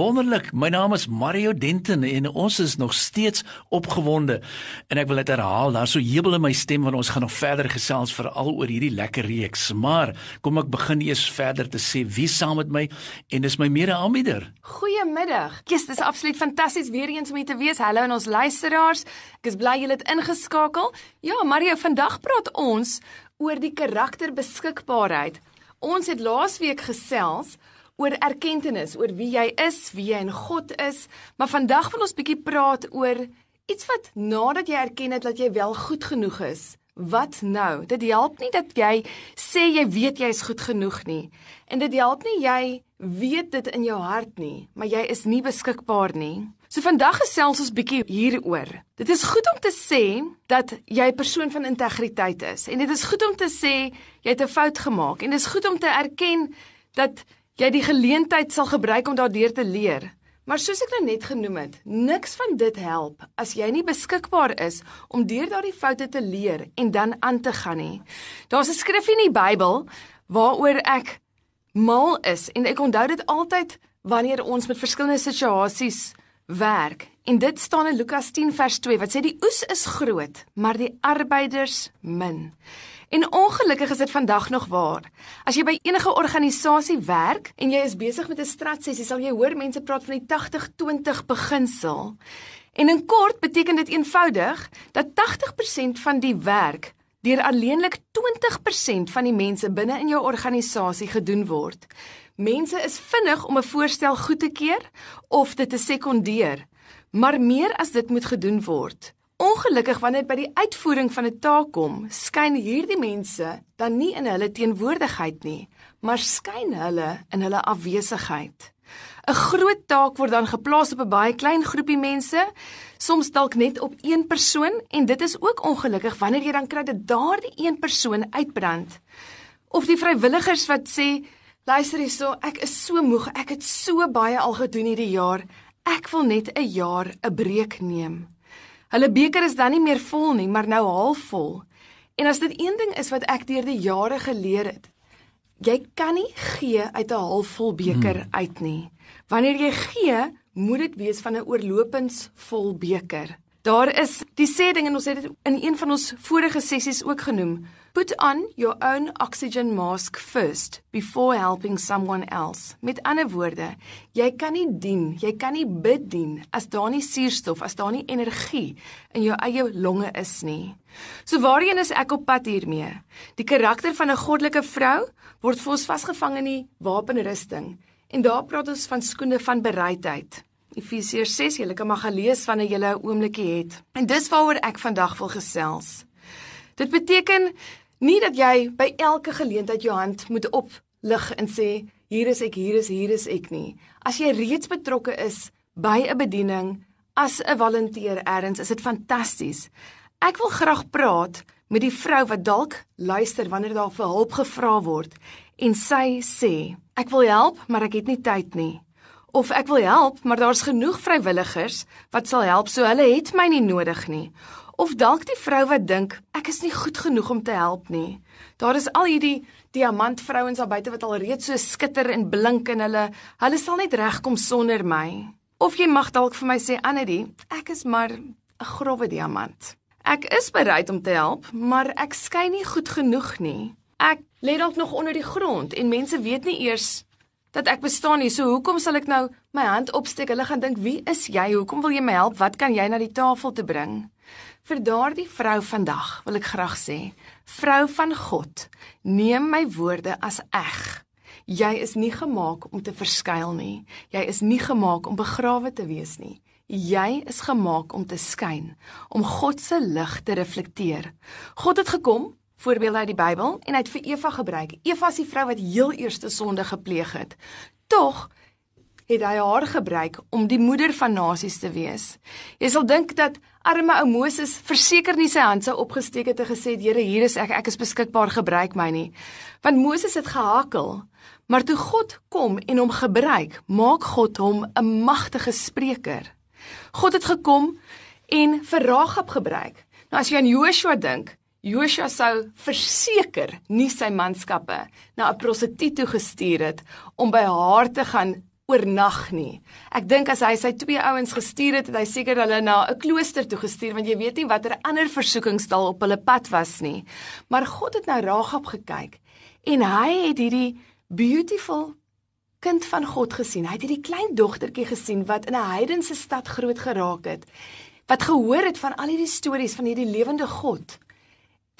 Wonderlik. My naam is Mario Denton en ons is nog steeds opgewonde. En ek wil dit herhaal, daar's so jubel in my stem want ons gaan nog verder gesels veral oor hierdie lekker reeks. Maar kom ek begin eers verder te sê wie saam met my en dis my mede-aanbieder. Goeiemiddag. Kies, dis absoluut fantasties weer eens om hier te wees. Hallo aan ons luisteraars. Ek is bly julle het ingeskakel. Ja, Mario, vandag praat ons oor die karakterbeskikbaarheid. Ons het laasweek gesels oor erkenning, oor wie jy is, wie jy in God is, maar vandag wil ons bietjie praat oor iets wat nadat jy erken het dat jy wel goed genoeg is. Wat nou? Dit help nie dat jy sê jy weet jy is goed genoeg nie. En dit help nie jy weet dit in jou hart nie, maar jy is nie beskikbaar nie. So vandag gesels ons bietjie hieroor. Dit is goed om te sê dat jy 'n persoon van integriteit is en dit is goed om te sê jy het 'n fout gemaak en dit is goed om te erken dat jy die geleentheid sal gebruik om daardeur te leer. Maar soos ek nou net genoem het, niks van dit help as jy nie beskikbaar is om deur daardie foute te leer en dan aan te gaan nie. Daar's 'n skrif in die Bybel waaroor ek mal is en ek onthou dit altyd wanneer ons met verskillende situasies werk. En dit staan in Lukas 10 vers 2 wat sê die oes is groot, maar die arbeiders min. En ongelukkig is dit vandag nog waar. As jy by enige organisasie werk en jy is besig met 'n stratsessie, sal jy hoor mense praat van die 80-20 beginsel. En in kort beteken dit eenvoudig dat 80% van die werk deur alleenlik 20% van die mense binne in jou organisasie gedoen word. Mense is vinnig om 'n voorstel goed te keur of dit te sekondeer, maar meer as dit moet gedoen word. Ongelukkig wanneer by die uitvoering van 'n taak kom, skyn hierdie mense dan nie in hulle teenwoordigheid nie, maar skyn hulle in hulle afwesigheid. 'n Groot taak word dan geplaas op 'n baie klein groepie mense, soms dalk net op een persoon en dit is ook ongelukkig wanneer jy dan kry dat daardie een persoon uitbrand. Of die vrywilligers wat sê, luister hierso, ek is so moeg, ek het so baie al gedoen hierdie jaar, ek wil net 'n jaar 'n breek neem. Hulle beker is dan nie meer vol nie, maar nou halfvol. En as dit een ding is wat ek deur die jare geleer het, jy kan nie gee uit 'n halfvol beker hmm. uit nie. Wanneer jy gee, moet dit wees van 'n oorlopensvol beker. Daar is die sê ding en ons het dit in een van ons vorige sessies ook genoem. Put on your own oxygen mask first before helping someone else. Met ander woorde, jy kan nie dien, jy kan nie bid dien as daar nie suurstof, as daar nie energie in jou eie longe is nie. So waarheen is ek op pad hiermee? Die karakter van 'n goddelike vrou word vir ons vasgevang in die wapenrusting. En daar praat ons van skoene van bereidheid. Efesiërs 6, julle kan maar gelees wanneer julle 'n oombliekie het. En dis waaroor ek vandag wil gesels. Dit beteken Nie dat jy by elke geleentheid jou hand moet oplig en sê hier is ek, hier is hier is ek nie. As jy reeds betrokke is by 'n bediening as 'n volunteer eers, is dit fantasties. Ek wil graag praat met die vrou wat dalk luister wanneer daar vir hulp gevra word en sy sê ek wil help, maar ek het nie tyd nie. Of ek wil help, maar daar's genoeg vrywilligers wat sal help, so hulle het my nie nodig nie. Of dalk die vrou wat dink ek is nie goed genoeg om te help nie. Daar is al hierdie diamantvrouens daar buite wat al reeds so skitter en blink en hulle hulle sal net regkom sonder my. Of jy mag dalk vir my sê Annetjie, ek is maar 'n grouwe diamant. Ek is bereid om te help, maar ek skyn nie goed genoeg nie. Ek lê dalk nog onder die grond en mense weet nie eers dat ek bestaan nie. So hoekom sal ek nou my hand opsteek? Hulle gaan dink, "Wie is jy? Hoekom wil jy my help? Wat kan jy na die tafel te bring?" Vir daardie vrou vandag wil ek graag sê, vrou van God, neem my woorde as eg. Jy is nie gemaak om te verskuil nie. Jy is nie gemaak om begrawe te wees nie. Jy is gemaak om te skyn, om God se lig te reflekteer. God het gekom, voorbeelde uit die Bybel, en hy het vir Eva gebruik. Eva is die vrou wat heel eerste sonde gepleeg het. Tog het hy haar gebruik om die moeder van nasies te wees. Jy sal dink dat arme ou Moses verseker nie sy hand sou opgesteek het en gesê Here hier is ek ek is beskikbaar gebruik my nie. Want Moses het gehakel. Maar toe God kom en hom gebruik, maak God hom 'n magtige spreker. God het gekom en vir Ragab gebruik. Nou as jy aan Joshua dink, Joshua sou verseker nie sy manskappe na 'n prostituut toe gestuur het om by haar te gaan oornag nie. Ek dink as hy sy twee ouens gestuur het, het hy seker hulle na 'n klooster toe gestuur want jy weet nie watter ander versoekings daar op hulle pad was nie. Maar God het na Ragab gekyk en hy het hierdie beautiful kind van God gesien. Hy het hierdie klein dogtertjie gesien wat in 'n heidense stad groot geraak het. Wat gehoor het van al hierdie stories van hierdie lewende God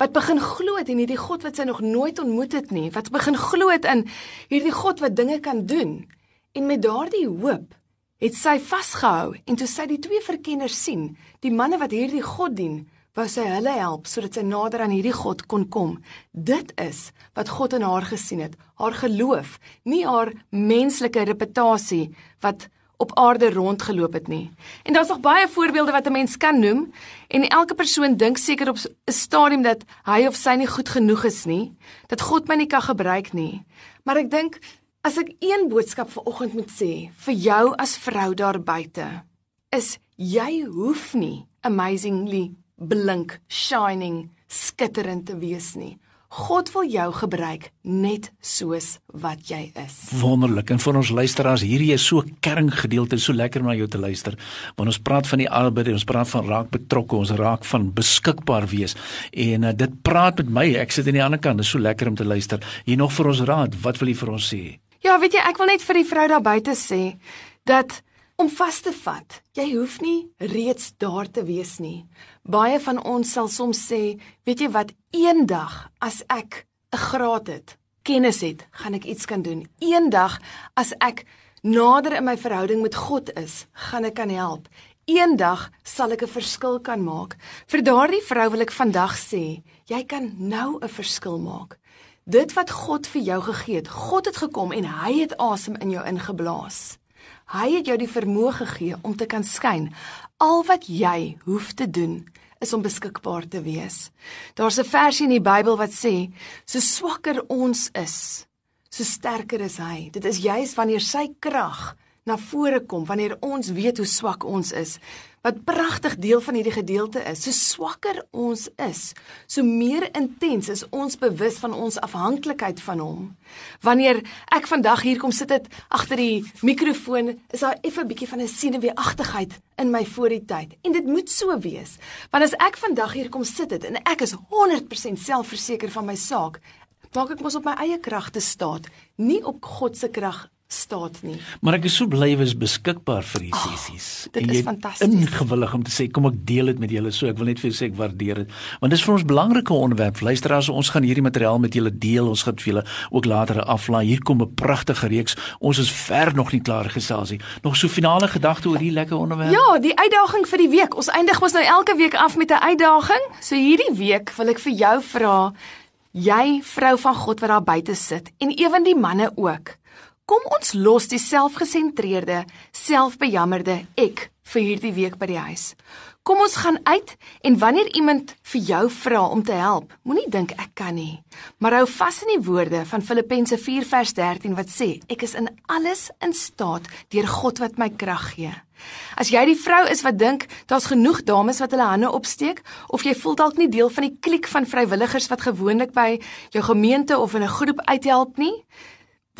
wat begin glo het in hierdie God wat sy nog nooit ontmoet het nie, wat begin glo het in hierdie God wat dinge kan doen. En met daardie hoop het sy vasgehou en toe sy die twee verkenners sien, die manne wat hierdie God dien, wou sy hulle help sodat sy nader aan hierdie God kon kom. Dit is wat God in haar gesien het, haar geloof, nie haar menslike reputasie wat op aarde rondgeloop het nie. En daar's nog baie voorbeelde wat 'n mens kan noem en elke persoon dink seker op 'n stadium dat hy of sy nie goed genoeg is nie, dat God my nie kan gebruik nie. Maar ek dink as ek een boodskap vir oggend moet sê vir jou as vrou daar buite, is jy hoef nie amazingly blink, shining, skitterend te wees nie. God wil jou gebruik net soos wat jy is. Wonderlik. En vir ons luisteraars, hierdie is so kerngedeelte, so lekker om na jou te luister. Want ons praat van die arbeid, ons praat van raak betrokke, ons raak van beskikbaar wees. En uh, dit praat met my. Ek sit aan die ander kant. Dit is so lekker om te luister. Hier nog vir ons raad. Wat wil jy vir ons sê? Ja, weet jy, ek wil net vir die vrou daar buite sê dat om vas te vat. Jy hoef nie reeds daar te wees nie. Baie van ons sal soms sê, weet jy wat, eendag as ek 'n graad het, kennis het, gaan ek iets kan doen. Eendag as ek nader in my verhouding met God is, gaan ek kan help. Eendag sal ek 'n verskil kan maak. Vir daardie vrou wil ek vandag sê, jy kan nou 'n verskil maak. Dit wat God vir jou gegee het, God het gekom en hy het asem in jou ingeblaas. Hy het jou die vermoë gegee om te kan skyn. Al wat jy hoef te doen is om beskikbaar te wees. Daar's 'n versie in die Bybel wat sê: "So swakker ons is, so sterker is hy." Dit is juis wanneer sy krag na vore kom, wanneer ons weet hoe swak ons is, wat pragtig deel van hierdie gedeelte is. So swakker ons is, so meer intens is ons bewus van ons afhanklikheid van hom. Wanneer ek vandag hier kom sit het agter die mikrofoon, is daar effe 'n bietjie van 'n senuweeagtigheid in my voor die tyd. En dit moet so wees. Want as ek vandag hier kom sit het en ek is 100% selfverseker van my saak, maak ek mos op my eie kragte staat, nie op God se krag staat nie. Maar ek is so bly jy is beskikbaar vir die sessies. Oh, dit is fantasties. Ingewillig om te sê kom ek deel dit met julle. So ek wil net vir julle sê ek waardeer dit. Want dis vir ons belangrike onderwerp. Luisteraars, ons gaan hierdie materiaal met julle deel. Ons gaan vir julle ook later aflaai. Hier kom 'n pragtige reeks. Ons is ver nog nie klaar gesels nie. Nog so finale gedagte oor hierdie lekker onderwerp? Ja, die uitdaging vir die week. Ons eindig mos nou elke week af met 'n uitdaging. So hierdie week wil ek vir jou vra Jy vrou van God wat daar buite sit en ewen die manne ook. Kom ons los die selfgesentreerde, selfbejammerde ek vir hierdie week by die huis. Kom ons gaan uit en wanneer iemand vir jou vra om te help, moenie dink ek kan nie, maar hou vas in die woorde van Filippense 4:13 wat sê ek is in alles in staat deur God wat my krag gee. As jy die vrou is wat dink daar's genoeg dames wat hulle hande opsteek of jy voel dalk nie deel van die kliek van vrywilligers wat gewoonlik by jou gemeente of in 'n groep uithelp nie,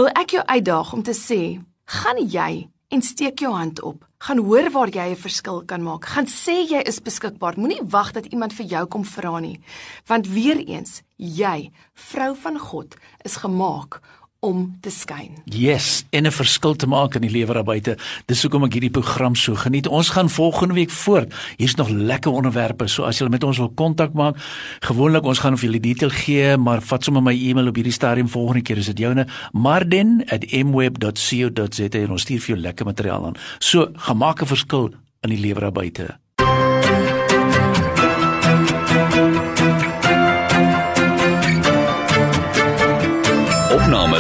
wil ek jou uitdaag om te sê, gaan jy en steek jou hand op. Gaan hoor waar jy 'n verskil kan maak. Gaan sê jy is beskikbaar. Moenie wag dat iemand vir jou kom vra nie. Want weer eens, jy, vrou van God, is gemaak om te skyn. Yes, en 'n verskil te maak in die lewe daar buite. Dis hoekom ek hierdie program so geniet. Ons gaan volgende week voort. Hier's nog lekker onderwerpe. So as jy met ons wil kontak maak, gewoonlik ons gaan vir julle detail gee, maar vat sommer my e-mail op hierdie stadium volgende keer is dit joune marden@mweb.co.za en ons stuur vir jou lekker materiaal aan. So, gemaak 'n verskil in die lewe daar buite.